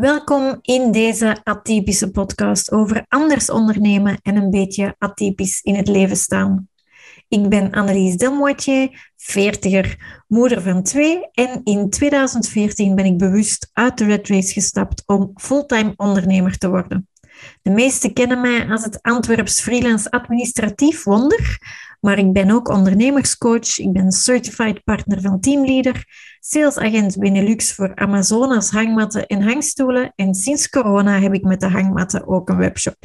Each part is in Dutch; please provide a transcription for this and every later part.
Welkom in deze atypische podcast over anders ondernemen en een beetje atypisch in het leven staan. Ik ben Annelies Delmoitier, veertiger, moeder van twee en in 2014 ben ik bewust uit de Red Race gestapt om fulltime ondernemer te worden. De meesten kennen mij als het Antwerps freelance administratief wonder, maar ik ben ook ondernemerscoach, ik ben certified partner van Teamleader, salesagent Benelux voor Amazonas hangmatten en hangstoelen en sinds corona heb ik met de hangmatten ook een webshop.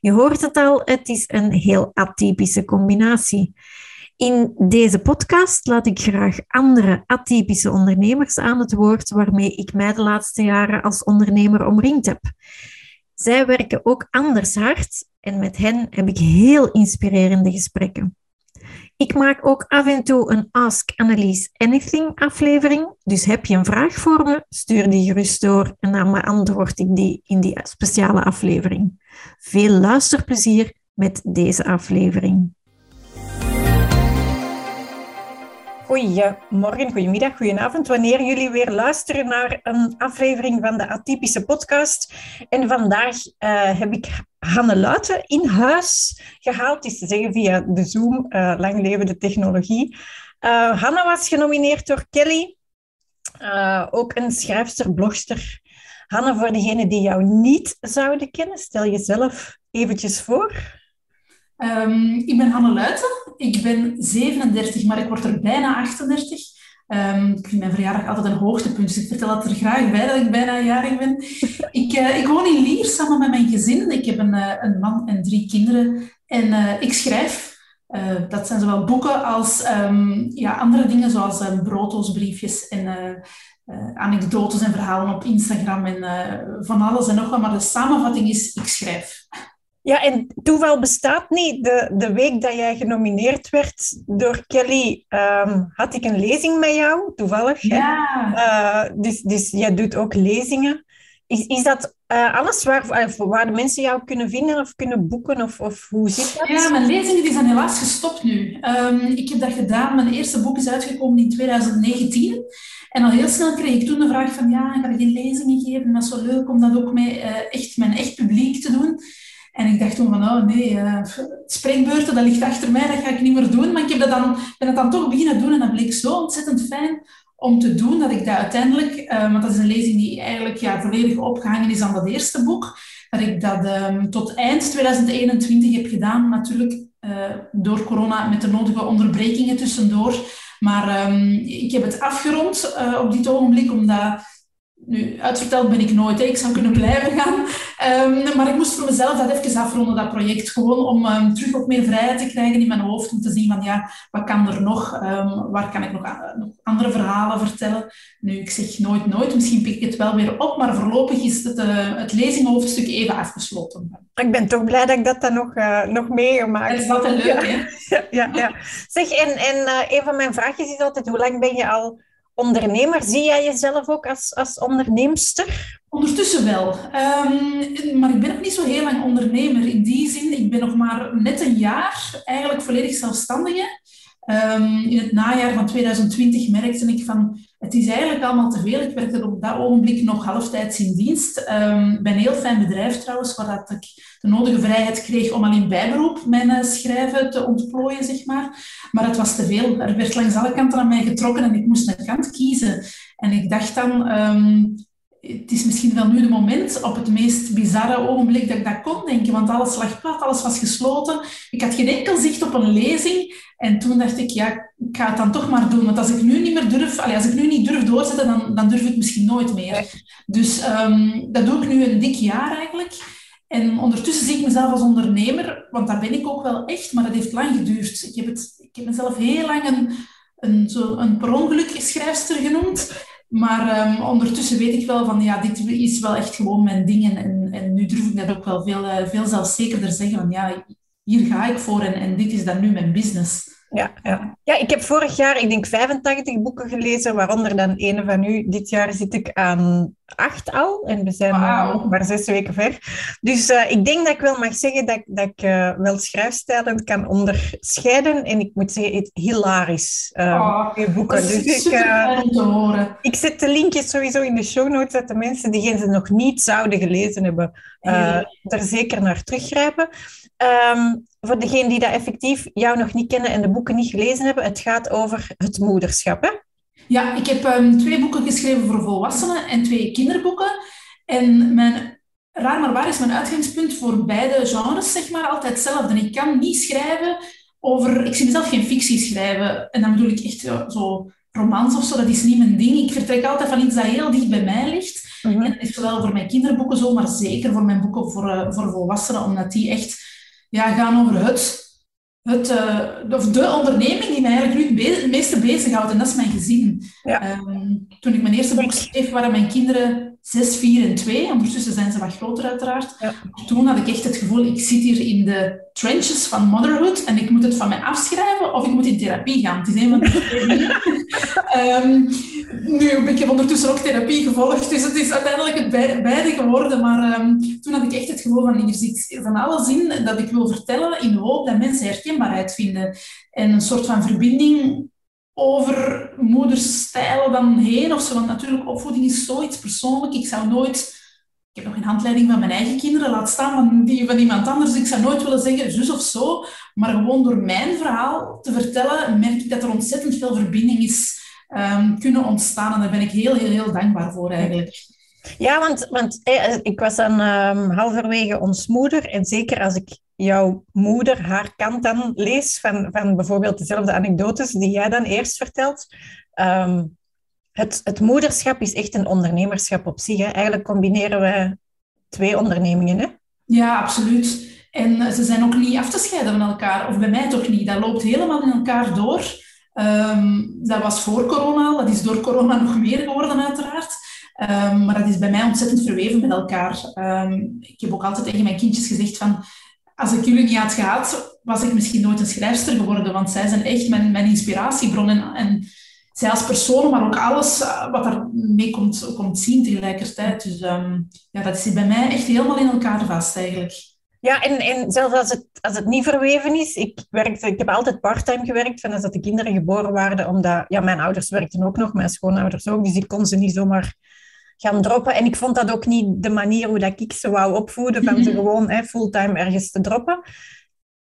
Je hoort het al, het is een heel atypische combinatie. In deze podcast laat ik graag andere atypische ondernemers aan het woord waarmee ik mij de laatste jaren als ondernemer omringd heb. Zij werken ook anders hard en met hen heb ik heel inspirerende gesprekken. Ik maak ook af en toe een Ask Annelies Anything aflevering. Dus heb je een vraag voor me, stuur die gerust door en dan beantwoord ik die in die speciale aflevering. Veel luisterplezier met deze aflevering. Goedemorgen, goedemiddag, goedenavond. Wanneer jullie weer luisteren naar een aflevering van de Atypische Podcast. En vandaag uh, heb ik Hanne Luiten in huis gehaald, is te zeggen via de Zoom, uh, lang leven de technologie. Uh, Hanne was genomineerd door Kelly, ook een schrijfster, blogster. Hanne, voor degenen die jou niet zouden kennen, stel jezelf eventjes voor. Um, ik ben Hanne Luiten. Ik ben 37, maar ik word er bijna 38. Um, ehm, ik vind mijn verjaardag altijd een hoogtepunt, dus ik vertel het er graag bij dat ik bijna jarig ben. ik, uh, ik woon in Lier samen met mijn gezin. Ik heb een, uh, een man en drie kinderen. En uh, ik schrijf. dat zijn zowel boeken als um, ja, andere dingen, zoals brooddoosbriefjes en anekdotes en verhalen op Instagram en van alles en nog wat. Maar de samenvatting is, ik schrijf. Ja, en toeval bestaat niet. De, de week dat jij genomineerd werd door Kelly, um, had ik een lezing met jou, toevallig. Ja. Uh, dus, dus jij doet ook lezingen. Is, is dat uh, alles waar, eh, waar de mensen jou kunnen vinden of kunnen boeken? Of, of hoe zit dat? Ja, mijn lezingen die zijn helaas gestopt nu. Um, ik heb dat gedaan. Mijn eerste boek is uitgekomen in 2019. En al heel snel kreeg ik toen de vraag van, ja, ik ga geen lezingen geven. Dat is zo leuk om dat ook met uh, echt mijn echt publiek te doen. En ik dacht toen van, oh nee, uh, spreekbeurten, dat ligt achter mij, dat ga ik niet meer doen. Maar ik heb dat dan, ben het dan toch beginnen doen en dat bleek zo ontzettend fijn om te doen, dat ik dat uiteindelijk, uh, want dat is een lezing die eigenlijk ja, volledig opgehangen is aan dat eerste boek, dat ik dat um, tot eind 2021 heb gedaan, natuurlijk uh, door corona met de nodige onderbrekingen tussendoor. Maar um, ik heb het afgerond op dit ogenblik, omdat nu, uitverteld ben ik nooit. Hè. Ik zou kunnen blijven gaan. Um, maar ik moest voor mezelf dat even afronden, dat project. Gewoon om um, terug wat meer vrijheid te krijgen in mijn hoofd. Om te zien van, ja, wat kan er nog? Um, waar kan ik nog, nog, andere verhalen vertellen? Nu, ik zeg nooit nooit. Misschien pik ik het wel weer op. Maar voorlopig is het, uh, het lezinghoofdstuk even afgesloten. Ik ben toch blij dat ik dat dan nog, uh, nog meegemaakt heb. Dat is altijd leuk, ja. hè? ja, ja. Zeg, en, en uh, een van mijn vraagjes is altijd, hoe lang ben je al ondernemer. Zie jij jezelf ook als, als onderneemster? Ondertussen wel. Um, maar ik ben nog niet zo heel lang ondernemer. In die zin, ik ben nog maar net een jaar eigenlijk volledig zelfstandige. Um, in het najaar van 2020 merkte ik van, het is eigenlijk allemaal te veel. Ik werkte op dat ogenblik nog halftijds in dienst. Um, bij een heel fijn bedrijf trouwens, waar ik de nodige vrijheid kreeg om al in bijberoep mijn uh, schrijven te ontplooien, zeg maar. Maar het was te veel. Er werd langs alle kanten aan mij getrokken en ik moest een kant kiezen. En ik dacht dan, um, het is misschien wel nu de moment, op het meest bizarre ogenblik dat ik dat kon denken, want alles lag plat, alles was gesloten. Ik had geen enkel zicht op een lezing. En toen dacht ik, ja, ik ga het dan toch maar doen. Want als ik nu niet meer durf, als ik nu niet durf doorzetten, dan, dan durf ik misschien nooit meer. Dus um, dat doe ik nu een dik jaar eigenlijk. En ondertussen zie ik mezelf als ondernemer, want daar ben ik ook wel echt, maar dat heeft lang geduurd. Ik heb, het, ik heb mezelf heel lang een, een, zo een per ongeluk schrijfster genoemd. Maar um, ondertussen weet ik wel van, ja, dit is wel echt gewoon mijn ding. En, en, en nu durf ik dat ook wel veel, uh, veel zelfzekerder zeggen van, ja, hier ga ik voor en, en dit is dan nu mijn business. Ja, ja. ja, ik heb vorig jaar, ik denk 85 boeken gelezen, waaronder dan een van u. Dit jaar zit ik aan acht al en we zijn wow. maar zes weken ver. Dus uh, ik denk dat ik wel mag zeggen dat, dat ik uh, wel schrijfstijlen kan onderscheiden. En ik moet zeggen, het hilarisch, uh, oh, boeken. Dus ik, te horen. ik zet de linkjes sowieso in de show notes, dat de mensen die ze nog niet zouden gelezen hebben, er zeker naar teruggrijpen. Um, voor degenen die dat effectief jou nog niet kennen en de boeken niet gelezen hebben, het gaat over het moederschap. Hè? Ja, ik heb um, twee boeken geschreven voor volwassenen en twee kinderboeken. En mijn, raar maar waar is mijn uitgangspunt voor beide genres, zeg maar, altijd hetzelfde. Ik kan niet schrijven over... Ik zie mezelf geen fictie schrijven. En dan bedoel ik echt zo romans of zo, dat is niet mijn ding. Ik vertrek altijd van iets dat heel dicht bij mij ligt. Mm -hmm. En dat is zowel voor mijn kinderboeken zo, maar zeker voor mijn boeken voor, uh, voor volwassenen, omdat die echt ja, gaan over het, het, uh, of de onderneming die mij eigenlijk nu het, meeste bezighoudt. En dat is mijn gezin. Ja. Um, toen ik mijn eerste boek schreef, waren mijn kinderen 6, 4 en 2. Ondertussen zijn ze wat groter uiteraard. Ja. Toen had ik echt het gevoel, ik zit hier in de trenches van motherhood en ik moet het van mij afschrijven of ik moet in therapie gaan. Het is een van de twee um, nu, ik heb ondertussen ook therapie gevolgd, dus het is uiteindelijk het beide geworden. Maar um, toen had ik echt het gevoel van, hier zit van alles in dat ik wil vertellen in de hoop dat mensen herkenbaarheid vinden. En een soort van verbinding over moederstijlen dan heen of zo. Want natuurlijk, opvoeding is zoiets persoonlijk. Ik zou nooit... Ik heb nog een handleiding van mijn eigen kinderen, laat staan van die van iemand anders. Ik zou nooit willen zeggen zus of zo. Maar gewoon door mijn verhaal te vertellen, merk ik dat er ontzettend veel verbinding is um, kunnen ontstaan. En daar ben ik heel, heel, heel dankbaar voor eigenlijk. Ja, want, want eh, ik was dan um, halverwege ons moeder. En zeker als ik jouw moeder haar kant dan lees, van, van bijvoorbeeld dezelfde anekdotes die jij dan eerst vertelt. Um, het, het moederschap is echt een ondernemerschap op zich. Hè? Eigenlijk combineren we twee ondernemingen. Hè? Ja, absoluut. En eh, ze zijn ook niet af te scheiden van elkaar. Of bij mij toch niet. Dat loopt helemaal in elkaar door. Um, dat was voor corona. Dat is door corona nog meer geworden, uiteraard. Um, maar dat is bij mij ontzettend verweven met elkaar. Um, ik heb ook altijd tegen mijn kindjes gezegd van als ik jullie niet had gehad, was ik misschien nooit een schrijfster geworden, want zij zijn echt mijn, mijn inspiratiebron. En, zij als persoon, maar ook alles eh, wat er mee komt, komt zien tegelijkertijd. Dus um, ja, dat zit bij mij echt helemaal in elkaar vast eigenlijk. Ja, en, en zelfs als het, als het niet verweven is, ik, ik heb altijd parttime gewerkt, vanaf dat de kinderen geboren waren, omdat ja, mijn ouders werkten ook nog, mijn schoonouders ook, dus ik kon ze niet zomaar gaan droppen. En ik vond dat ook niet de manier hoe dat ik ze wou opvoeden, van ze gewoon hè, fulltime ergens te droppen.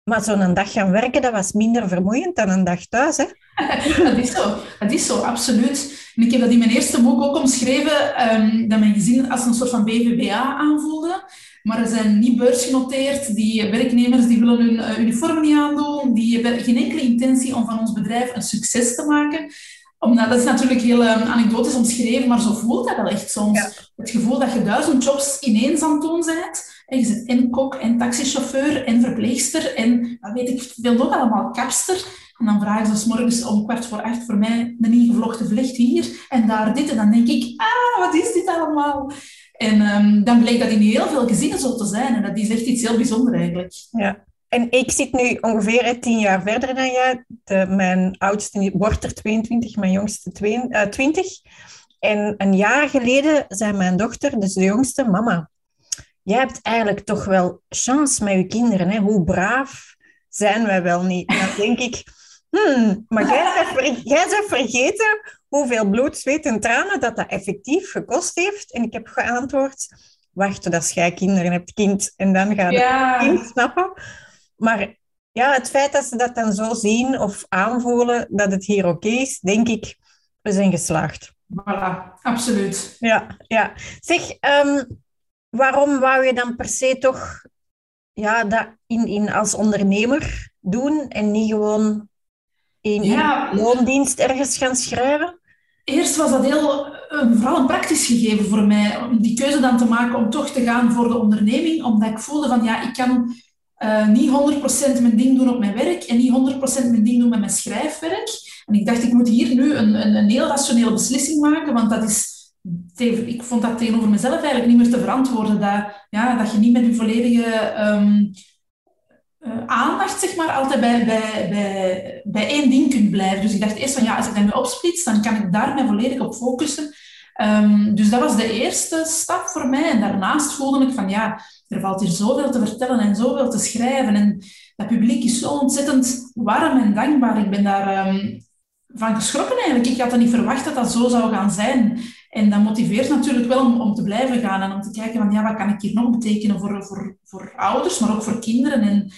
Maar zo'n dag gaan werken, dat was minder vermoeiend dan een dag thuis. Hè? dat is zo, dat is zo, absoluut. En ik heb dat in mijn eerste boek ook omschreven, um, dat mijn gezin als een soort van BVBA aanvoelde. Maar er zijn niet beursgenoteerd, die werknemers die willen hun uh, uniform niet aandoen, die hebben geen enkele intentie om van ons bedrijf een succes te maken omdat, dat is natuurlijk heel um, anekdotisch omschreven, maar zo voelt dat wel echt soms. Het gevoel dat je duizend jobs ineens aan het doen bent. En je zit en kok, en taxichauffeur, en verpleegster, en wat weet ik veel nog allemaal, kapster. En dan vragen ze s morgens om kwart voor acht voor mij een ingevlochten vlecht hier en daar dit. En dan denk ik, ah, wat is dit allemaal? En um, dan bleek dat in heel veel gezinnen zo te zijn. En dat is echt iets heel bijzonders eigenlijk. Ja, en ik zit nu ongeveer tien jaar verder dan jij. De, mijn oudste wordt er 22, mijn jongste 20. Eh, en een jaar geleden zei mijn dochter, dus de jongste, mama, jij hebt eigenlijk toch wel chance met je kinderen. Hè? Hoe braaf zijn wij wel niet? En dan denk ik, hmm, maar jij bent vergeten hoeveel bloed, zweet en tranen dat dat effectief gekost heeft. En ik heb geantwoord, wacht als jij kinderen hebt, kind. En dan gaat het kind snappen. Maar ja, het feit dat ze dat dan zo zien of aanvoelen dat het hier oké is, denk ik, we zijn geslaagd. Voilà, absoluut. Ja, ja. Zeg, um, waarom wou je dan per se toch ja, dat in, in als ondernemer doen en niet gewoon in ja. loondienst ergens gaan schrijven? Eerst was dat heel, vooral een praktisch gegeven voor mij, om die keuze dan te maken om toch te gaan voor de onderneming, omdat ik voelde van ja, ik kan uh, niet 100% mijn ding doen op mijn werk en niet 100% mijn ding doen met mijn schrijfwerk. En ik dacht, ik moet hier nu een, een, een heel rationele beslissing maken, want dat is, ik vond dat tegenover mezelf eigenlijk niet meer te verantwoorden. Dat, ja, dat je niet met je volledige um, aandacht zeg maar, altijd bij, bij, bij, bij één ding kunt blijven. Dus ik dacht eerst van ja, als ik dat nu opsplits, dan kan ik daar volledig op focussen. Ehm, dus dat was de eerste stap voor mij. En daarnaast voelde ik van ja, er valt hier zoveel te vertellen en zoveel te schrijven. En dat publiek is zo ontzettend warm en dankbaar. Ik ben daar um, van geschrokken eigenlijk. Ik had dat niet verwacht dat dat zo zou gaan zijn. En dat motiveert natuurlijk wel om, om te blijven gaan en om te kijken van ja, wat kan ik hier nog betekenen voor, voor, voor ouders, maar ook voor kinderen. En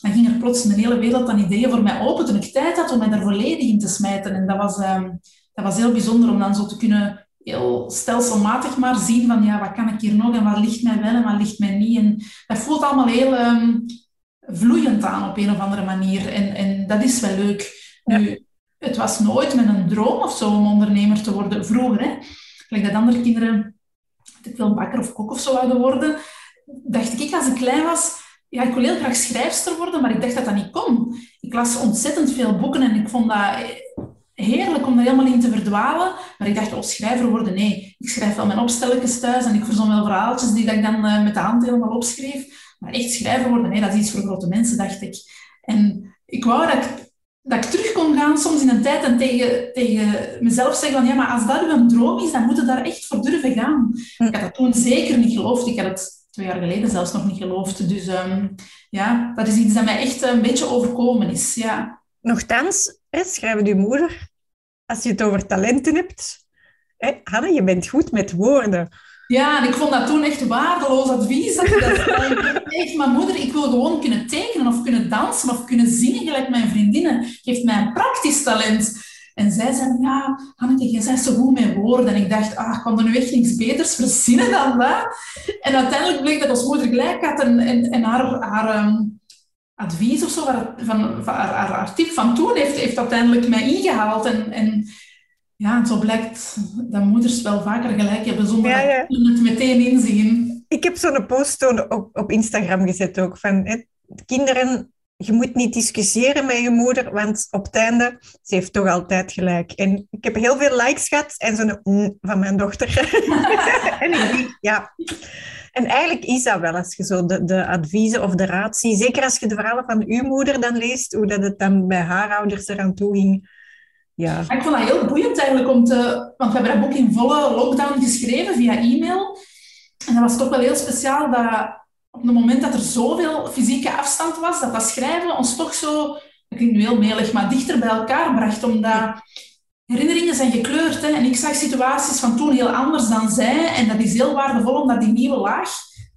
dan ging er plots een hele wereld aan ideeën voor mij open toen ik tijd had om mij daar volledig in te smijten. En dat was, um, dat was heel bijzonder om dan zo te kunnen heel stelselmatig maar zien van ja, wat kan ik hier nog en wat ligt mij wel en wat ligt mij niet. En dat voelt allemaal heel um, vloeiend aan op een of andere manier. En, en dat is wel leuk. Nu, het was nooit met een droom of zo om ondernemer te worden vroeger. Hè. Gelijk dat andere kinderen, dat ik wil bakker of kok of zo zouden worden, dacht ik als ik klein was, ja, ik wil heel graag schrijfster worden, maar ik dacht dat dat niet kon. Ik las ontzettend veel boeken en ik vond dat heerlijk om daar helemaal in te verdwalen. Maar ik dacht, oh, schrijver worden, nee. Ik schrijf wel mijn opstelletjes thuis en ik verzon wel verhaaltjes die dat ik dan uh, met de hand helemaal opschreef. Maar echt schrijver worden, nee, dat is iets voor grote mensen, dacht ik. En ik wou dat ik, dat ik terug kon gaan soms in een tijd en tegen, tegen mezelf zeggen van, ja, maar als dat uw droom is, dan moet je daar echt voor durven gaan. Hm. Ik had dat toen zeker niet geloofd. Ik had het twee jaar geleden zelfs nog niet geloofd. Dus um, ja, dat is iets dat mij echt een beetje overkomen is, ja. Nochtans, hè, schrijft uw moeder, als je het over talenten hebt, hè, Hanne, je bent goed met woorden. Ja, en ik vond dat toen echt waardeloos advies. Dat, dat echt, mijn moeder, ik wil gewoon kunnen tekenen of kunnen dansen of kunnen zingen gelijk mijn vriendinnen. Geeft mij een praktisch talent. En zij zei, ja, Hanneke, jij bent zo goed met woorden. En ik dacht, ah, ik kon er nu echt niets beters verzinnen dan dat. En uiteindelijk bleek dat ons moeder gelijk had en, en, haar, haar um, advies of zo, van, van, haar, haar, tip van toen, heeft, heeft uiteindelijk mij ingehaald. En, en ja, zo blijkt dat moeders wel vaker gelijk hebben, zonder ja, ja. dat het meteen inzien. Ik heb zo'n post op, op Instagram gezet ook, van hè, kinderen je moet niet discussiëren met je moeder, want op het einde, ze heeft toch altijd gelijk. En ik heb heel veel likes gehad en zo'n mm, van mijn dochter. en ik ja. En eigenlijk is dat wel, als je zo de, de adviezen of de raad ziet, zeker als je de verhalen van uw moeder dan leest, hoe dat het dan bij haar ouders eraan toe ging. Ja. Ik vond dat heel boeiend eigenlijk, om te, want we hebben dat boek in volle lockdown geschreven via e-mail. En dat was toch wel heel speciaal dat op het moment dat er zoveel fysieke afstand was, dat dat schrijven ons toch zo, dat klinkt nu heel melig, maar dichter bij elkaar bracht. Omdat herinneringen zijn gekleurd. Hè? En ik zag situaties van toen heel anders dan zij. En dat is heel waardevol om daar die nieuwe laag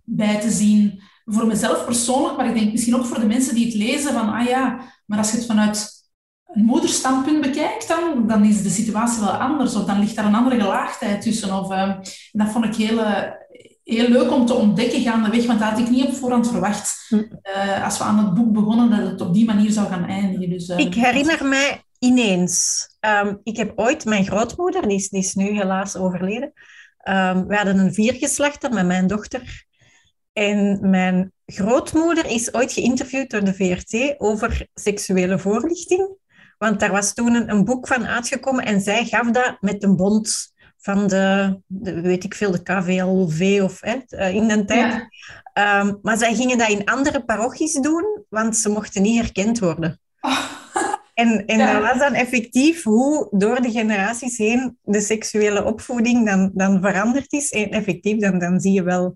bij te zien. Voor mezelf persoonlijk, maar ik denk misschien ook voor de mensen die het lezen. Van, ah ja, maar als je het vanuit een moederstandpunt bekijkt, dan, dan is de situatie wel anders. Of dan ligt daar een andere gelaagdheid tussen. Of, uh, dat vond ik heel, heel leuk om te ontdekken gaandeweg, want dat had ik niet op voorhand verwacht. Uh, als we aan het boek begonnen, dat het op die manier zou gaan eindigen. Dus, uh, ik herinner mij ineens. Um, ik heb ooit mijn grootmoeder, die is, die is nu helaas overleden. Um, we hadden een viergeslachter met mijn dochter. En mijn grootmoeder is ooit geïnterviewd door de VRT over seksuele voorlichting. Want daar was toen een, een boek van uitgekomen en zij gaf dat met een bond van de, de, weet ik veel, de KVLV of hè, eh, in de tijd. Ja. Um, maar zij gingen dat in andere parochies doen, want ze mochten niet herkend worden. Oh. En, en ja. dat was dan effectief hoe door de generaties heen de seksuele opvoeding dan, dan veranderd is. En effectief, dan, dan zie je wel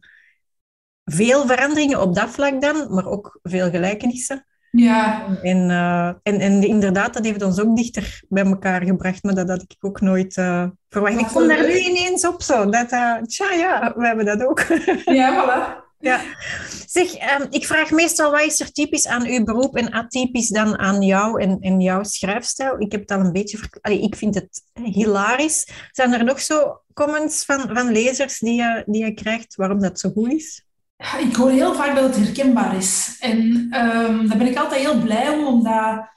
veel veranderingen op dat vlak dan, maar ook veel gelijkenissen. Ja. En, uh, en, en inderdaad, dat heeft ons ook dichter bij elkaar gebracht, maar dat had ik ook nooit uh, verwacht. Ik kom daar nu ineens op zo. Dat, uh, tja, ja, we hebben dat ook. Ja, voilà. Ja. Zeg, um, ik vraag meestal wat is er typisch aan uw beroep en atypisch dan aan jou en, en jouw schrijfstijl. Ik heb het al een beetje... Allee, ik vind het hilarisch. Zijn er nog zo comments van, van lezers die je, die je krijgt waarom dat zo goed is? Ik hoor heel vaak dat het herkenbaar is. En um, daar ben ik altijd heel blij om, omdat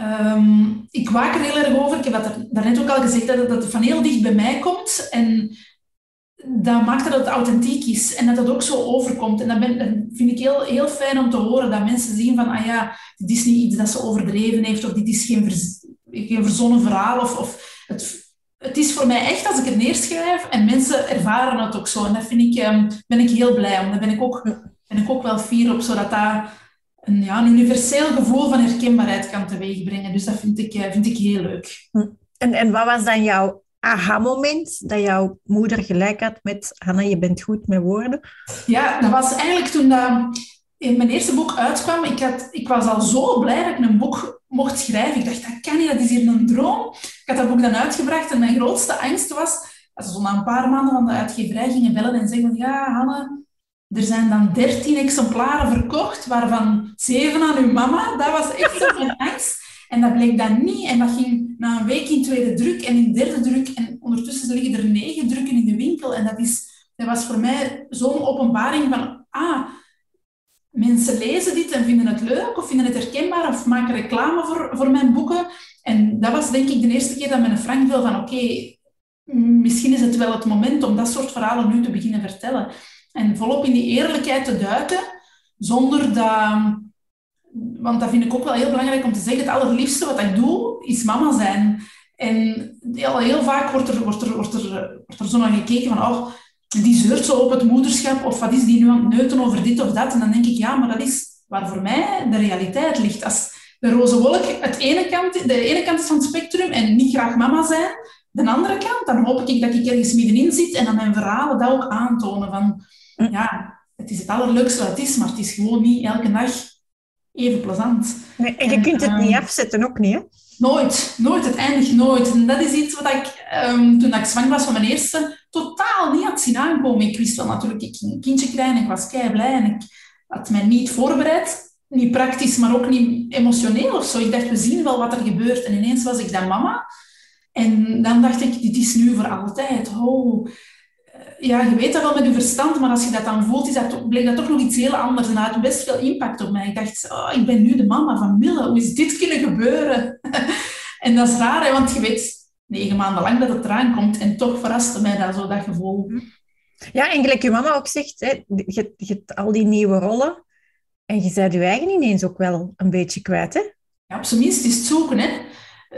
um, ik waak er heel erg over. Ik heb dat er, daarnet ook al gezegd, dat het van heel dicht bij mij komt. En dat maakt dat het authentiek is en dat het ook zo overkomt. En dat, dat vind ik heel, heel fijn om te horen, dat mensen zien van, ah ja, dit is niet iets dat ze overdreven heeft, of dit is geen, geen verzonnen verhaal, of, of het, het is voor mij echt als ik het neerschrijf en mensen ervaren het ook zo. En dat vind ik, um, ben ik heel blij om. Daar ben ik ook, ben ik ook wel fier op, zodat dat een, ja, een universeel gevoel van herkenbaarheid kan teweegbrengen. Dus dat vind ik, eh, vind ik heel leuk. Hm. En, en wat was dan jouw aha-moment dat jouw moeder gelijk had met Hanna, je bent goed met woorden? Ja, dat was eigenlijk toen dat in mijn eerste boek uitkwam. Ik, had, ik was al zo blij dat ik een boek mocht schrijven. Ik dacht, dat kan niet, dat is hier een droom. Ik had dat boek dan uitgebracht en mijn grootste angst was dat ze zo na een paar maanden van de uitgeverij gingen bellen en zeggen ja, Hanne, er zijn dan dertien exemplaren verkocht, waarvan zeven aan uw mama. Dat was echt zo mijn angst. En dat bleek dan niet. En dat ging na een week in tweede druk en in derde druk. En ondertussen liggen er negen drukken in de winkel. En dat, is, dat was voor mij zo'n openbaring van... Ah, mensen lezen dit en vinden het leuk of vinden het herkenbaar of maken reclame voor, voor mijn boeken. En dat was denk ik de eerste keer dat mijn Frank viel van oké, misschien is het wel het moment om dat soort verhalen nu te beginnen vertellen. En volop in die eerlijkheid te duiken, zonder dat... Want dat vind ik ook wel heel belangrijk om te zeggen. Het allerliefste wat ik doe, is mama zijn. En heel, heel vaak wordt er, wordt, er, wordt, er, wordt er zo naar gekeken van... Oh, die zeurt zo op het moederschap. Of wat is die nu aan het neuten over dit of dat? En dan denk ik, ja, maar dat is waar voor mij de realiteit ligt. Als de roze wolk het ene kant, de ene kant is van het spectrum en niet graag mama zijn, de andere kant, dan hoop ik dat ik ergens middenin zit en dan mijn verhalen dat ook aantonen. Van, hm. ja, het is het allerleukste wat het is, maar het is gewoon niet elke dag even plezant. Nee, en je kunt het niet ehm, afzetten, ook niet, hè? Nooit, nooit. Het eindigt nooit. En dat is iets wat ik, um, toen ik zwanger was van mijn eerste, totaal niet had zien aankomen. Ik wist wel natuurlijk, ik ging een kindje krijgen en ik was kei blij en ik had mij niet voorbereid. Niet praktisch, maar ook niet emotioneel of zo. Ik dacht, we zien wel wat er gebeurt. En ineens was ik dan mama. En dan dacht ik, dit is nu voor altijd. Oh, ja, je weet dat wel met je verstand, maar als je dat dan voelt, is dat, bleek dat toch nog iets heel anders. En dat had best veel impact op mij. Ik dacht, oh, ik ben nu de mama van Mille. Hoe is dit kunnen gebeuren? en dat is raar, hè, want je weet negen maanden lang dat het eraan komt. En toch verraste mij dat zo, dat gevoel. Ja, en gelijk je mama ook zegt, hè, je, je hebt al die nieuwe rollen. En je bent je eigen ineens ook wel een beetje kwijt, hè? Ja, op zijn minst is het zoeken, hè.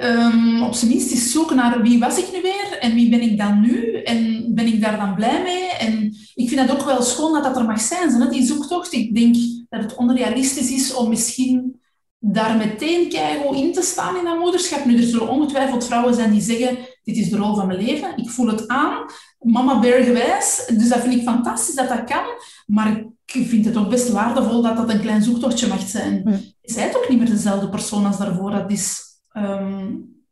Um, op zijn minst is zoeken naar wie was ik nu weer en wie ben ik dan nu en ben ik daar dan blij mee. En ik vind het ook wel schoon dat dat er mag zijn, zo, die zoektocht. Ik denk dat het onrealistisch is om misschien daar meteen keigoed in te staan in dat moederschap. Nu, er zullen ongetwijfeld vrouwen zijn die zeggen, dit is de rol van mijn leven, ik voel het aan, mama bear gewijs. Dus dat vind ik fantastisch dat dat kan, maar ik vind het ook best waardevol dat dat een klein zoektochtje mag zijn. Je bent ook niet meer dezelfde persoon als daarvoor. Dat is Ehm,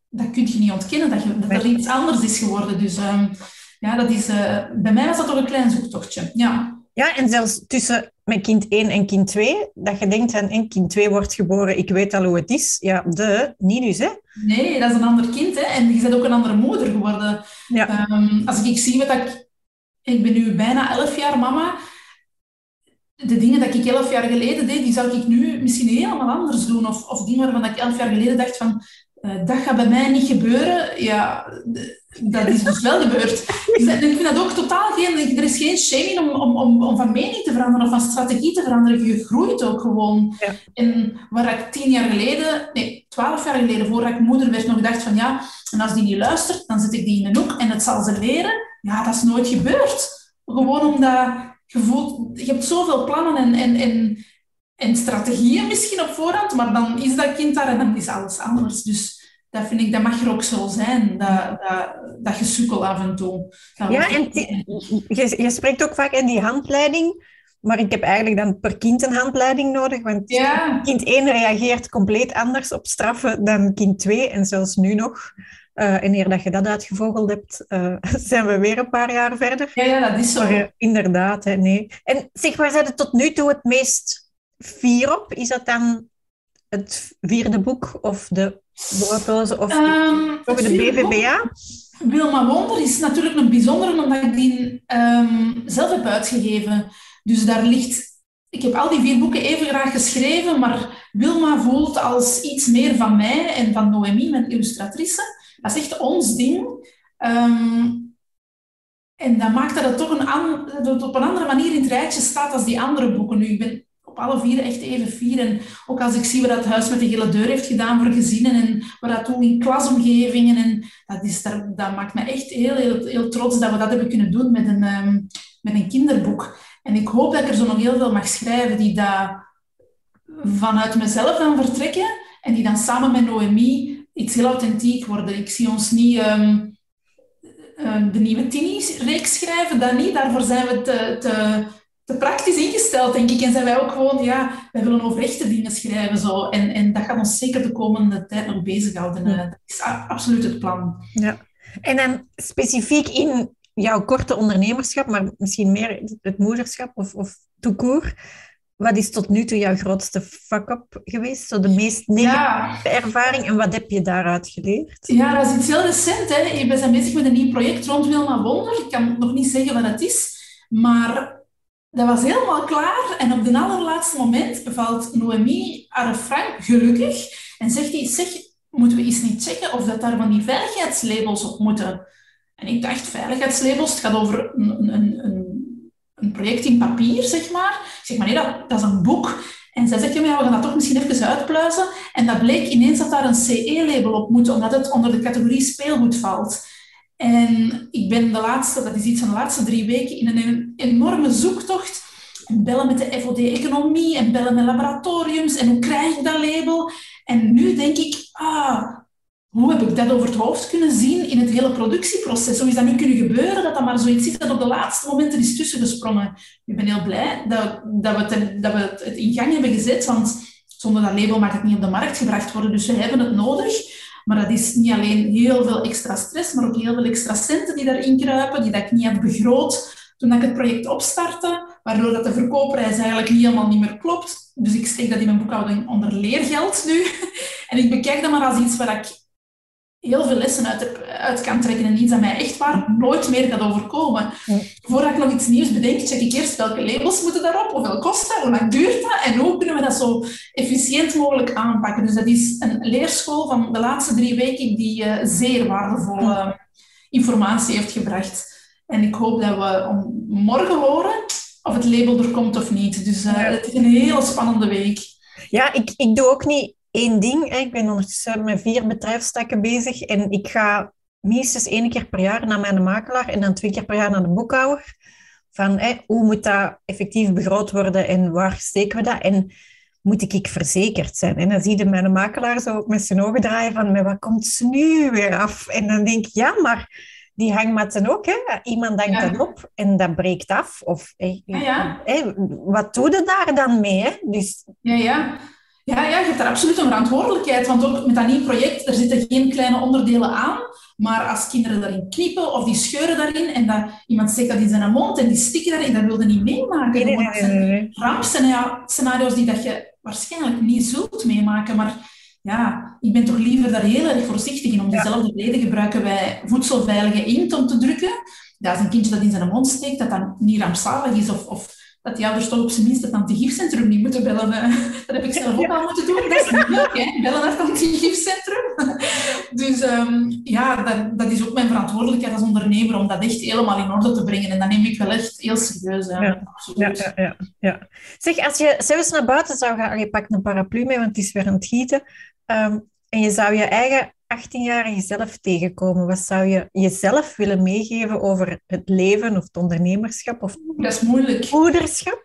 dat kun je niet ontkennen, dat, je, dat er iets anders is geworden. Dus um, ja, dat is, uh, bij mij was dat toch een klein zoektochtje. Ja. ja, en zelfs tussen mijn kind 1 en kind 2, dat je denkt aan en kind 2 wordt geboren, ik weet al hoe het is. Ja, de, niet dus, hè? Nee, dat is een ander kind, hè. En je bent ook een andere moeder geworden. Ja. Um, als ik zie wat ik... Ik ben nu bijna 11 jaar mama de dingen dat ik elf jaar geleden deed, die zou ik nu misschien helemaal anders doen. Of, of dingen waarvan ik elf jaar geleden dacht van, uh, dat gaat bij mij niet gebeuren. Ja, dat is dus wel gebeurd. Dus ik vind dat ook totaal geen... Er is geen shaming om, om, om, om van mening te veranderen of van strategie te veranderen. Je groeit ook gewoon. Ja. En waar ik tien jaar geleden... Nee, twaalf jaar geleden, voordat ik moeder werd, nog dacht van ja, en als die niet luistert, dan zet ik die in een hoek en het zal ze leren. Ja, dat is nooit gebeurd. Gewoon omdat je, voelt, je hebt zoveel plannen en, en, en, en strategieën misschien op voorhand, maar dan is dat kind daar en dan is alles anders. Dus dat vind ik, dat mag er ook zo zijn, dat, dat, dat gesukkel af en toe. Ja, en je, je spreekt ook vaak in die handleiding, maar ik heb eigenlijk dan per kind een handleiding nodig, want kind 1 reageert compleet anders op straffen dan kind 2 en zelfs nu nog. Uh, en eer dat je dat uitgevogeld hebt, uh, zijn we weer een paar jaar verder. Ja, ja dat is zo. Maar, uh, inderdaad, hè, nee. En zeg, waar zijn het tot nu toe het meest fier op? Is dat dan het vierde boek of de woordloze of um, de BVBA? Wilma Wonder is natuurlijk een bijzondere, omdat ik die um, zelf heb uitgegeven. Dus daar ligt... Ik heb al die vier boeken even graag geschreven, maar Wilma voelt als iets meer van mij en van Noemi, mijn illustratrice. Dat is echt ons ding. Um, en dat maakt dat het toch een dat op een andere manier in het rijtje staat als die andere boeken. Nu, ik ben op alle vier echt even fier. En ook als ik zie wat het Huis met de Gele Deur heeft gedaan voor gezinnen en wat dat doen in klasomgevingen. En dat, is, dat, dat maakt me echt heel, heel, heel trots dat we dat hebben kunnen doen met een, um, met een kinderboek. En ik hoop dat ik er zo nog heel veel mag schrijven die dat vanuit mezelf dan vertrekken en die dan samen met Noemi iets heel authentiek worden. Ik zie ons niet ehm, de nieuwe Tini's-reeks schrijven, dat niet. Daarvoor zijn we te, te, te, praktisch ingesteld, denk ik. En zijn wij ook gewoon, ja, wij willen over echte dingen schrijven. Zo. En, en dat gaat ons zeker de komende tijd nog bezighouden. Ja. Dat is absoluut het plan. Ja. En dan specifiek in jouw korte ondernemerschap, maar misschien meer het moederschap of, of toekoor. Wat is tot nu toe jouw grootste fuck-up geweest? Zo de meest negatieve ervaring en wat heb je daaruit geleerd? Ja, dat is iets heel recent. Hè. We zijn bezig met een nieuw project rond Wilma Wonder. Ik kan nog niet zeggen wat het is, maar dat was helemaal klaar. En op de allerlaatste moment bevalt Noemi haar gelukkig en zegt hij, zeg, moeten we eens niet checken of dat daar van die veiligheidslabels op moeten? En ik dacht, veiligheidslabels, het gaat over een, een, een, een project in papier, zeg maar. Zeg, maar nee, dat, dat is een boek. En zij zegt, ja, we gaan dat toch misschien even uitpluizen. En dat bleek ineens dat daar een CE-label op moet, omdat het onder de categorie speelgoed valt. En ik ben de laatste, dat is iets van de laatste drie weken, in een enorme zoektocht. En bellen met de FOD-economie en bellen met laboratoriums. En hoe krijg ik dat label? En nu denk ik, ah, hoe heb ik dat over het hoofd kunnen zien in het hele productieproces? Hoe is dat niet kunnen gebeuren, dat dat maar zoiets is dat op de laatste momenten is tussengesprongen? Ik ben heel blij dat, dat, we, het, dat we het in gang hebben gezet, want zonder dat label mag het niet op de markt gebracht worden. Dus we hebben het nodig. Maar dat is niet alleen heel veel extra stress, maar ook heel veel extra centen die daarin kruipen, die dat ik niet had begroot toen ik het project opstartte, waardoor dat de verkoopprijs eigenlijk helemaal niet meer klopt. Dus ik steek dat in mijn boekhouding onder leergeld nu. En ik bekijk dat maar als iets waar ik heel veel lessen uit, uit kan trekken en iets dat mij echt waar nooit meer gaat overkomen. Voordat ik nog iets nieuws bedenk, check ik eerst welke labels moeten daarop, hoeveel kost dat, hoe lang duurt dat en hoe kunnen we dat zo efficiënt mogelijk aanpakken. Dus dat is een leerschool van de laatste drie weken die uh, zeer waardevolle uh, informatie heeft gebracht. En ik hoop dat we morgen horen of het label er komt of niet. Dus uh, het is een hele spannende week. Ja, ik, ik doe ook niet één ding. Ik ben ondertussen met vier bedrijfstakken bezig en ik ga minstens één keer per jaar naar mijn makelaar en dan twee keer per jaar naar de boekhouder. Van hoe moet dat effectief begroot worden en waar steken we dat? En moet ik, ik verzekerd zijn? En dan zie je mijn makelaar zo met zijn ogen draaien van, maar wat komt ze nu weer af? En dan denk ik, ja, maar die hangmatten ook. Hè? Iemand ja. dat op en dat breekt af. Of, ja, wat doe je daar dan mee? Hè? Dus... Ja, ja. Ja, ja, je hebt daar absoluut een verantwoordelijkheid. Want ook met dat nieuw project, er zitten geen kleine onderdelen aan. Maar als kinderen daarin kniepen of die scheuren daarin en dat iemand steekt dat in zijn mond en die stikken daarin, dat wilde niet meemaken. Nee, nee, nee. Rampscenario's die dat je waarschijnlijk niet zult meemaken. Maar ja, ik ben toch liever daar heel erg voorzichtig in. Om dezelfde reden gebruiken wij voedselveilige inkt om te drukken. Ja, als een kindje dat in zijn mond steekt, dat dan niet rampzalig is of, of dat die ouders toch op zijn minst het antigifcentrum niet moeten bellen. Dat heb ik zelf ook al moeten doen. Dat is niet leuk, hè? Bellen naar het antigifcentrum. Dus um, ja, dat, dat, is ook mijn verantwoordelijkheid als ondernemer om dat echt helemaal in orde te brengen. En dat neem ik wel echt heel serieus. Ja. Ja, ja, ja, ja, Zeg, als je zelfs naar buiten zou gaan, je pakt een paraplu mee, want het is weer aan het gieten, um, en je zou je eigen 18-jarige zelf tegenkomen? Wat zou je jezelf willen meegeven over het leven of het ondernemerschap of dat is moeilijk. moederschap?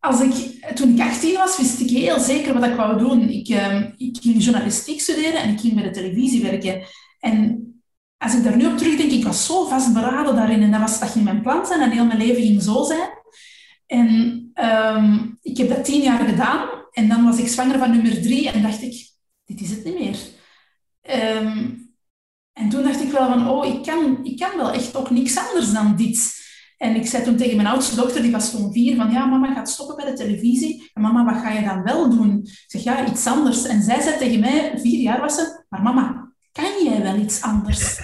Als ik, toen ik 18 was, wist ik heel zeker wat ik wou doen. Ik, uh, ik ging journalistiek studeren en ik ging bij de televisie werken. En als ik daar nu op terugdenk, ik was zo vastberaden daarin en dat, was, dat ging mijn plan zijn en heel mijn leven ging zo zijn. En um, ik heb dat tien jaar gedaan en dan was ik zwanger van nummer drie en dacht ik, dit is het niet meer. Um, en toen dacht ik wel van, oh, ik kan, ik kan wel echt ook niks anders dan dit. En ik zei toen tegen mijn oudste dochter, die was toen vier, van ja, mama gaat stoppen bij de televisie. En mama, wat ga je dan wel doen? Ik zeg, ja, iets anders. En zij zei tegen mij, vier jaar was ze, maar mama, kan jij wel iets anders?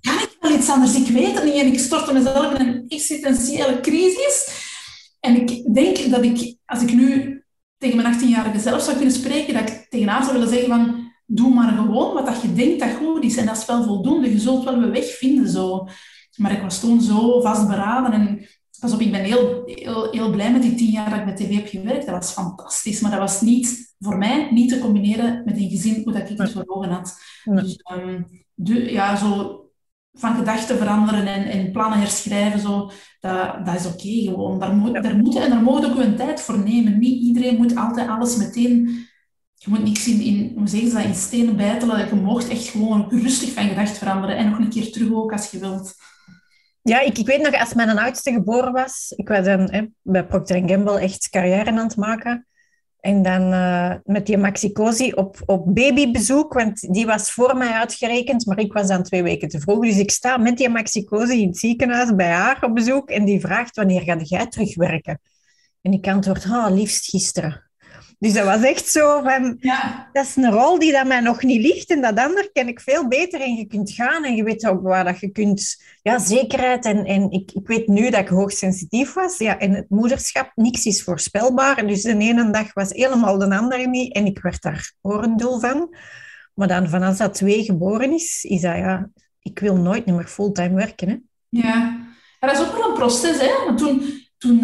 kan ik wel iets anders? Ik weet het niet. En ik stortte mezelf in een existentiële crisis. En ik denk dat ik, als ik nu tegen mijn 18-jarige zelf zou kunnen spreken, dat ik tegen haar zou willen zeggen van, doe maar gewoon wat dat je denkt dat goed is. En dat is wel voldoende. Je zult wel een weg vinden zo. Maar ik was toen zo vastberaden. En pas op, ik ben heel, heel, heel blij met die tien jaar dat ik met tv heb gewerkt. Dat was fantastisch. Maar dat was niet, voor mij niet te combineren met een gezin hoe dat ik het voor ogen had. Dus um, de, ja, zo van gedachten veranderen en, en plannen herschrijven, zo, dat, dat is oké gewoon. Daar moet, daar moet, en daar moet ook een tijd voor nemen. Niet iedereen moet altijd alles meteen... Je moet niks in, in, hoe zeggen ze dat, in stenen bijtelen. Je mocht echt gewoon rustig van gedacht veranderen. En nog een keer terug ook, als je wilt. Ja, ik, ik weet nog, als mijn oudste geboren was, ik was dan hè, bij Procter Gamble echt carrière aan het maken. En dan uh, met die Maxicosi op, op babybezoek, want die was voor mij uitgerekend, maar ik was dan twee weken te vroeg. Dus ik sta met die Maxicosi in het ziekenhuis bij haar op bezoek en die vraagt wanneer ga jij terugwerken? En ik antwoord, oh, liefst gisteren. Dus dat was echt zo van, ja. dat is een rol die dat mij nog niet ligt en dat ander ken ik veel beter en je kunt gaan en je weet ook waar dat je kunt, ja, zekerheid en, en ik, ik weet nu dat ik hoogsensitief was, ja, en het moederschap, niks is voorspelbaar, en dus de ene dag was helemaal de andere niet en ik werd daar horendul van. Maar dan van als dat twee geboren is, is dat ja, ik wil nooit meer fulltime werken. Hè? Ja. ja, dat is ook wel een proces, hè. Want toen toen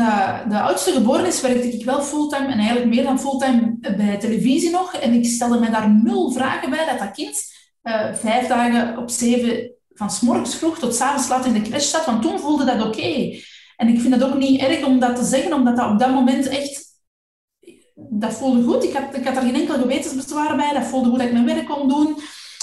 de oudste geboren is, werkte ik wel fulltime en eigenlijk meer dan fulltime bij televisie nog. En ik stelde me daar nul vragen bij dat dat kind uh, vijf dagen op zeven van s morgens vroeg tot s avonds laat in de crash zat. Want toen voelde dat oké. En ik vind het ook niet erg om dat te zeggen, omdat dat op dat moment echt... Dat voelde goed. Ik had, ik had er geen enkel gewetensbezwaar bij. Dat voelde goed dat ik mijn werk kon doen.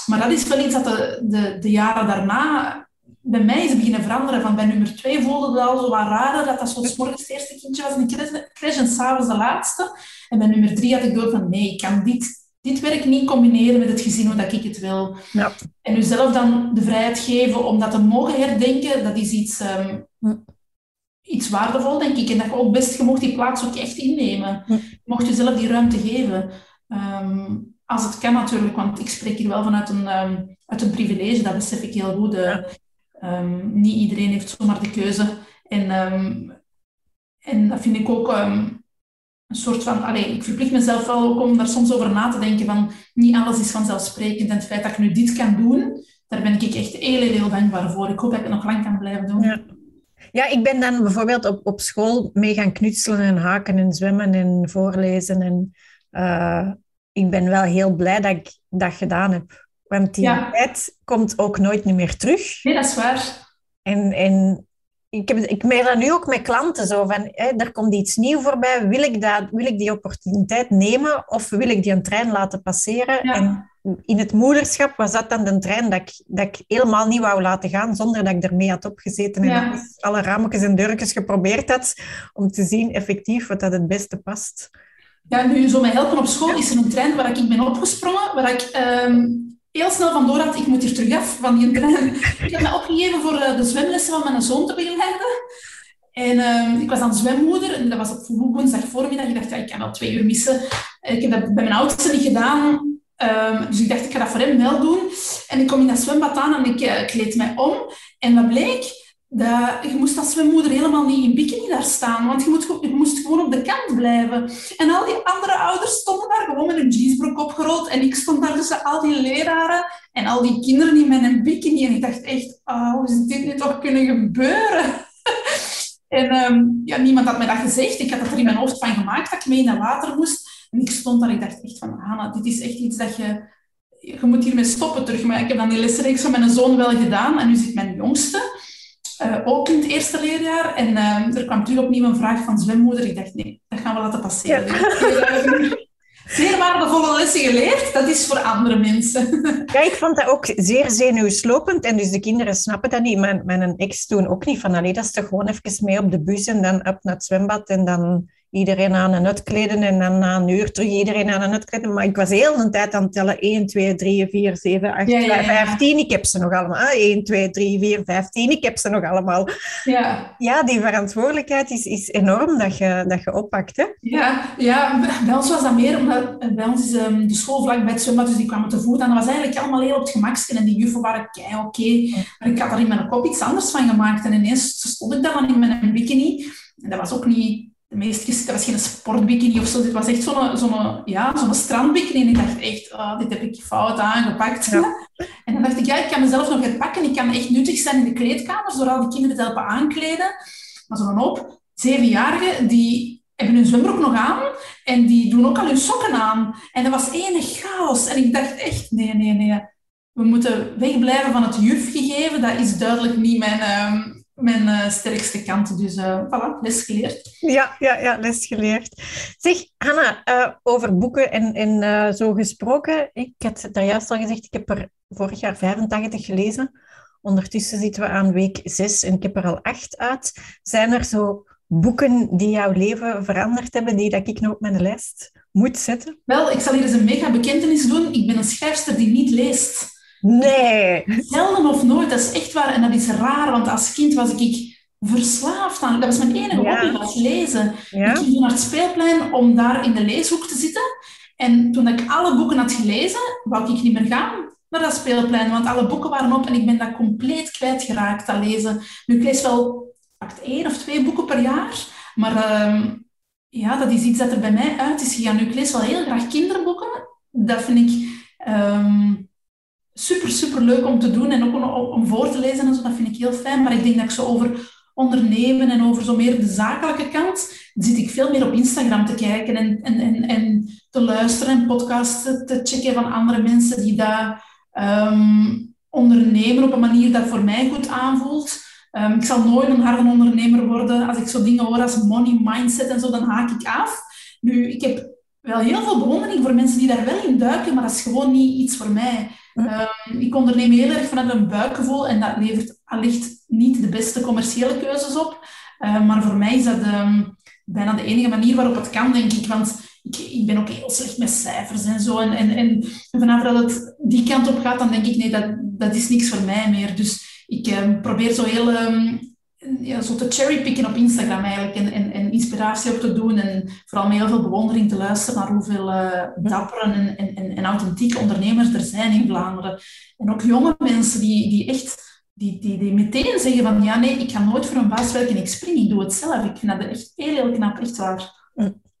Maar dat is wel iets dat de, de, de jaren daarna bij mij is het beginnen veranderen. Van bij nummer twee voelde het al zo wat raar dat dat zo morgens het eerste kindje was in de crash en s'avonds de laatste. En bij nummer drie had ik door van nee, ik kan dit, dit werk niet combineren met het gezin hoe dat ik het wil. Ja. En jezelf dan de vrijheid geven om dat te mogen herdenken, dat is iets, um, iets waardevol, denk ik. En dat je ook best, je mocht die plaats ook echt innemen. Je mocht jezelf die ruimte geven. Ehm, als het kan natuurlijk, want ik spreek hier wel vanuit een, um, uit een privilege, dat besef ik heel goed. Uh, Um, niet iedereen heeft zomaar de keuze. En, um, en dat vind ik ook um, een soort van... Allez, ik verplicht mezelf wel ook om daar soms over na te denken van niet alles is vanzelfsprekend. En het feit dat ik nu dit kan doen, daar ben ik echt heel, heel dankbaar voor. Ik hoop dat ik het nog lang kan blijven doen. Ja. Ik ben dan bijvoorbeeld op, op school mee gaan knutselen en haken en zwemmen en voorlezen. En uh, ik ben wel heel blij dat ik dat gedaan heb. Want die tijd komt ook nooit meer terug. Nee, dat is waar. En, en ik, heb, ik merk dat nu ook met klanten zo van, hè, er komt iets nieuws voorbij. Wil ik, dat, wil ik die opportuniteit nemen of wil ik die een trein laten passeren? En in het moederschap was dat dan de trein dat ik, dat ik helemaal niet wou laten gaan zonder dat ik ermee had opgezeten en alle rametjes en deurtjes geprobeerd had om te zien effectief wat dat het beste past. Ja, nu zo mij helpen op school is er een trein waar ik ben opgesprongen, waar ik ehm, heel snel vandoor had, ik moet hier terug af van die trein. ik heb me opgegeven voor uh, de zwemlessen van mijn zoon te begeleiden. En uh, ik was dan zwemmoeder en dat was op woensdag voormiddag. Ik dacht, ja, ik kan wel twee uur missen. Ik heb dat bij mijn oudste niet gedaan. Um, dus ik dacht, ik ga dat voor hem wel doen. En ik kom in dat zwembad aan en ik uh, kleed mij om. En wat bleek? Je moest als zwemmoeder helemaal niet in bikini daar staan, want je, moest gewoon op de kant blijven. En al die andere ouders stonden daar gewoon met een jeansbroek opgerold en ik stond daar tussen al die leraren en al die kinderen die met een bikini. En ik dacht echt, oh, hoe is dit nu toch kunnen gebeuren? en um, ja, niemand had mij dat gezegd. Ik had er in mijn hoofd van gemaakt dat ik mee dat water moest. En ik stond daar, ik dacht echt van, Hanna, dit is echt iets dat je... Je moet hiermee stoppen terug. Maar ik heb dan die lesreeks van mijn zoon wel gedaan. En nu zit mijn jongste uh, ook in het eerste leerjaar. En uh, er kwam terug opnieuw een vraag van zwemmoeder. Ik dacht, nee, dat gaan we laten passeren. Ja. Zeer waardevolle lessen geleerd, dat is voor andere mensen. Ja, ik vond dat ook zeer zenuwslopend. En dus de kinderen snappen dat niet. Mijn, mijn ex toen ook niet. Van, allee, dat is toch gewoon even mee op de bus en dan op naar het zwembad. En dan iedereen aan een uitkleden en dan na een uur terug iedereen aan een uitkleden. Maar ik was heel de tijd aan het tellen. 1, 2, 3, 4, 7, 8, ja, 15. Ik heb ze nog allemaal. 1, 2, 3, 4, 15. Ik heb ze nog allemaal. Ja, ja die verantwoordelijkheid is, is enorm dat je, dat je oppakt. Hè? Ja, ja, bij ons was dat meer omdat bij ons is um, de school vlak bij het zwembad, dus die kwamen te voet. En dat was eigenlijk allemaal heel op het gemakste. En die juffen waren kei oké. Okay. Maar ik had er in mijn kop iets anders van gemaakt. En ineens stond ik dan in mijn bikini. En dat was ook niet de meest was geen sportbikini of zo. Dit was echt zo'n zo'n ja, zo'n strandbikini. En ik dacht echt, oh, dit heb ik fout aangepakt. Ja. En dan dacht ik, ja, ik kan mezelf nog pakken. Ik kan echt nuttig zijn in de kleedkamers door al die kinderen te helpen aankleden. Maar zo'n hoop zevenjarigen, die hebben hun zwembroek nog aan en die doen ook al hun sokken aan. En dat was enig chaos. En ik dacht echt, nee, nee, nee. we moeten wegblijven van het jufgegeven. Dat is duidelijk niet mijn, ehm, mijn uh, sterkste kant. Dus uh, voilà, les geleerd. Ja, ja, ja, les geleerd. Zeg, Hanna, uh, over boeken en, en zo gesproken. Ik had daar juist al gezegd, ik heb er vorig jaar 85 gelezen. Ondertussen zitten we aan week 6 en ik heb er al 8 uit. Zijn er zo boeken die jouw leven veranderd hebben, die dat ik nog op mijn lijst moet zetten? Wel, ik zal hier eens een mega bekentenis doen. Ik ben een schrijfster die niet leest. Nee. Zelden of nooit, dat is echt waar. En dat is raar, want als kind was ik verslaafd aan. Dat was mijn enige ja. hobby, was lezen. Ik ging naar het speelplein om daar in de leeshoek te zitten. En toen ik alle boeken had gelezen, wou ik niet meer gaan naar dat speelplein, want alle boeken waren op en ik ben dat compleet kwijtgeraakt aan lezen. Nu, ik lees wel pakt één of twee boeken per jaar, maar uh, ja, dat is iets dat er bij mij uit is gegaan. Nu, ik lees wel heel graag kinderboeken. Dat vind ik um, super, super leuk om te doen en ook om, voor te lezen en zo. Dat vind ik heel fijn. Maar ik denk dat ik zo over ondernemen en over zo meer de zakelijke kant, zit ik veel meer op Instagram te kijken en, en, en, en te luisteren en podcasts te checken van andere mensen die daar um, ondernemen op een manier dat voor mij goed aanvoelt. Um, ik zal nooit een harde ondernemer worden. Als ik zo dingen hoor als money mindset en zo, dan haak ik af. Nu, ik heb wel heel veel bewondering voor mensen die daar wel in duiken, maar dat is gewoon niet iets voor mij. Um, ik onderneem heel erg vanuit een buikgevoel en dat levert allicht niet de beste commerciële keuzes op. Uh, maar voor mij is dat um, bijna de enige manier waarop het kan, denk ik. Want ik, ik ben ook heel slecht met cijfers en zo. En, en, en vanaf dat het die kant op gaat, dan denk ik, nee, dat, dat is niks voor mij meer. Dus ik probeer zo heel... Ja, zo te cherrypicken op Instagram eigenlijk en, en, en, inspiratie op te doen en vooral met heel veel bewondering te luisteren naar hoeveel uh, dappere en, en, en, authentieke ondernemers er zijn in Vlaanderen. En ook jonge mensen die, die echt die, die, die meteen zeggen van ja nee, ik ga nooit voor een baas werken, ik spring, ik doe het zelf. Ik vind dat echt heel, heel knap, echt waar.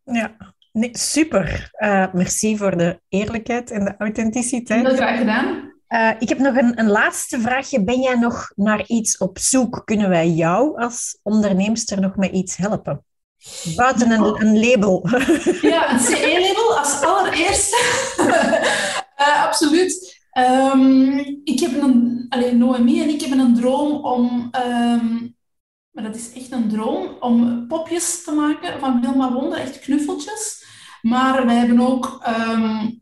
Ja, Nee, super. Uh, merci voor de eerlijkheid en de authenticiteit. Heel graag gedaan. Uh, ik heb nog een, een, laatste vraagje. Ben jij nog naar iets op zoek? Kunnen wij jou als onderneemster nog met iets helpen? Buiten een, een label. Ja, een CE-label als allereerste. uh, absoluut. Um, ik heb een, alleen Noemi en ik hebben een droom om um, maar dat is echt een droom om popjes te maken van Wilma Wonde, echt knuffeltjes. Maar wij hebben ook, um,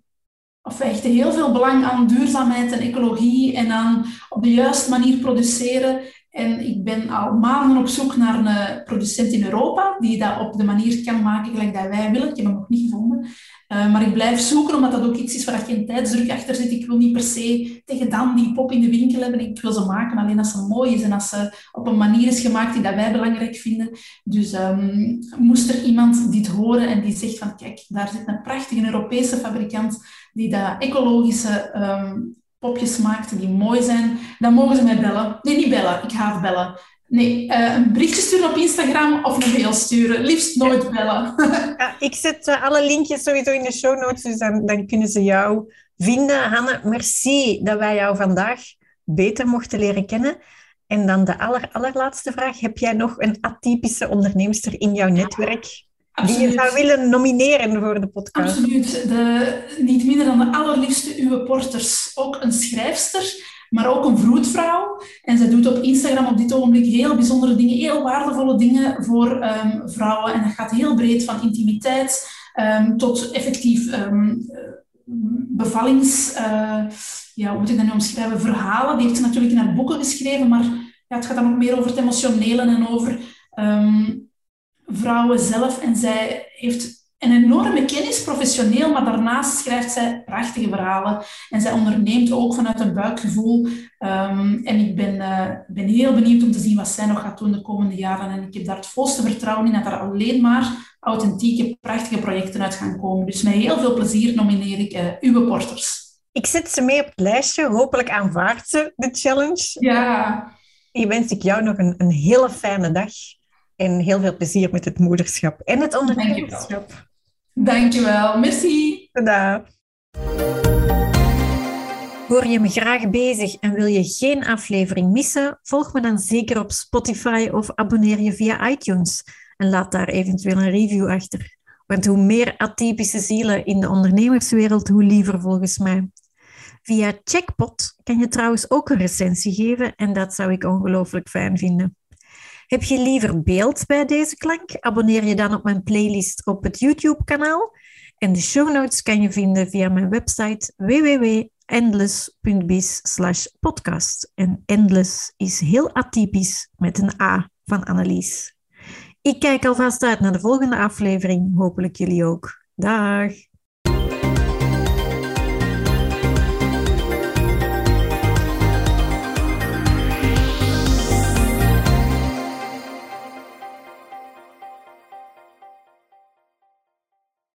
of wij hechten heel veel belang aan duurzaamheid en ecologie en aan op de juiste manier produceren. En ik ben al maanden op zoek naar een producent in Europa die dat op de manier kan maken gelijk dat wij willen. Ik heb hem nog niet gevonden. Uh, maar ik blijf zoeken, omdat dat ook iets is waar geen tijdsdruk achter zit. Ik wil niet per se tegen dan die pop in de winkel hebben. Ik wil ze maken alleen als ze mooi is en als ze op een manier is gemaakt die dat wij belangrijk vinden. Dus um, moest er iemand dit horen en die zegt van kijk, daar zit een prachtige Europese fabrikant die dat ecologische um, popjes maakt die mooi zijn, dan mogen ze mij bellen. Nee, niet bellen. Ik haat bellen. Nee, uh, een berichtje sturen op Instagram of een mail sturen. Liefst nooit bellen. ja, ik zet uh, alle linkjes sowieso in de show notes, dus dan, dan kunnen ze jou vinden. Hanne, merci dat wij jou vandaag beter mochten leren kennen. En dan de aller, allerlaatste vraag. Heb jij nog een atypische onderneemster in jouw netwerk die je zou willen nomineren voor de podcast? Absoluut. De, niet minder dan de allerliefste Uwe Porters. Ook een schrijfster, maar ook een vroedvrouw. En zij doet op Instagram op dit ogenblik heel bijzondere dingen, heel waardevolle dingen voor um, vrouwen. En dat gaat heel breed van intimiteit um, tot effectief um, bevallings... Uh, ja, hoe moet ik dat nu omschrijven? Verhalen. Die heeft ze natuurlijk in haar boeken geschreven, maar ja, het gaat dan ook meer over het emotionele en over vrouwen zelf. En zij heeft een enorme kennis, professioneel, maar daarnaast schrijft zij prachtige verhalen. En zij onderneemt ook vanuit een buikgevoel. Um, en ik ben, uh, ben heel benieuwd om te zien wat zij nog gaat doen de komende jaren. En ik heb daar het volste vertrouwen in dat er alleen maar authentieke, prachtige projecten uit gaan komen. Dus met heel veel plezier nomineer ik uh, uw porters. Ik zet ze mee op het lijstje. Hopelijk aanvaardt ze de challenge. Ja. En wens ik jou nog een, een hele fijne dag. En heel veel plezier met het moederschap en het ondernemerschap. Dankjewel. Merci. Tada. Hoor je me graag bezig en wil je geen aflevering missen? Volg me dan zeker op Spotify of abonneer je via iTunes en laat daar eventueel een review achter. Want hoe meer atypische zielen in de ondernemerswereld, hoe liever volgens mij. Via Checkpot kan je trouwens ook een recensie geven en dat zou ik ongelooflijk fijn vinden. Heb je liever beeld bij deze klank? Abonneer je dan op mijn playlist op het YouTube-kanaal. En de show notes kan je vinden via mijn website www.endless.biz podcast. En endless is heel atypisch met een A van Annelies. Ik kijk alvast uit naar de volgende aflevering. Hopelijk jullie ook. Dag!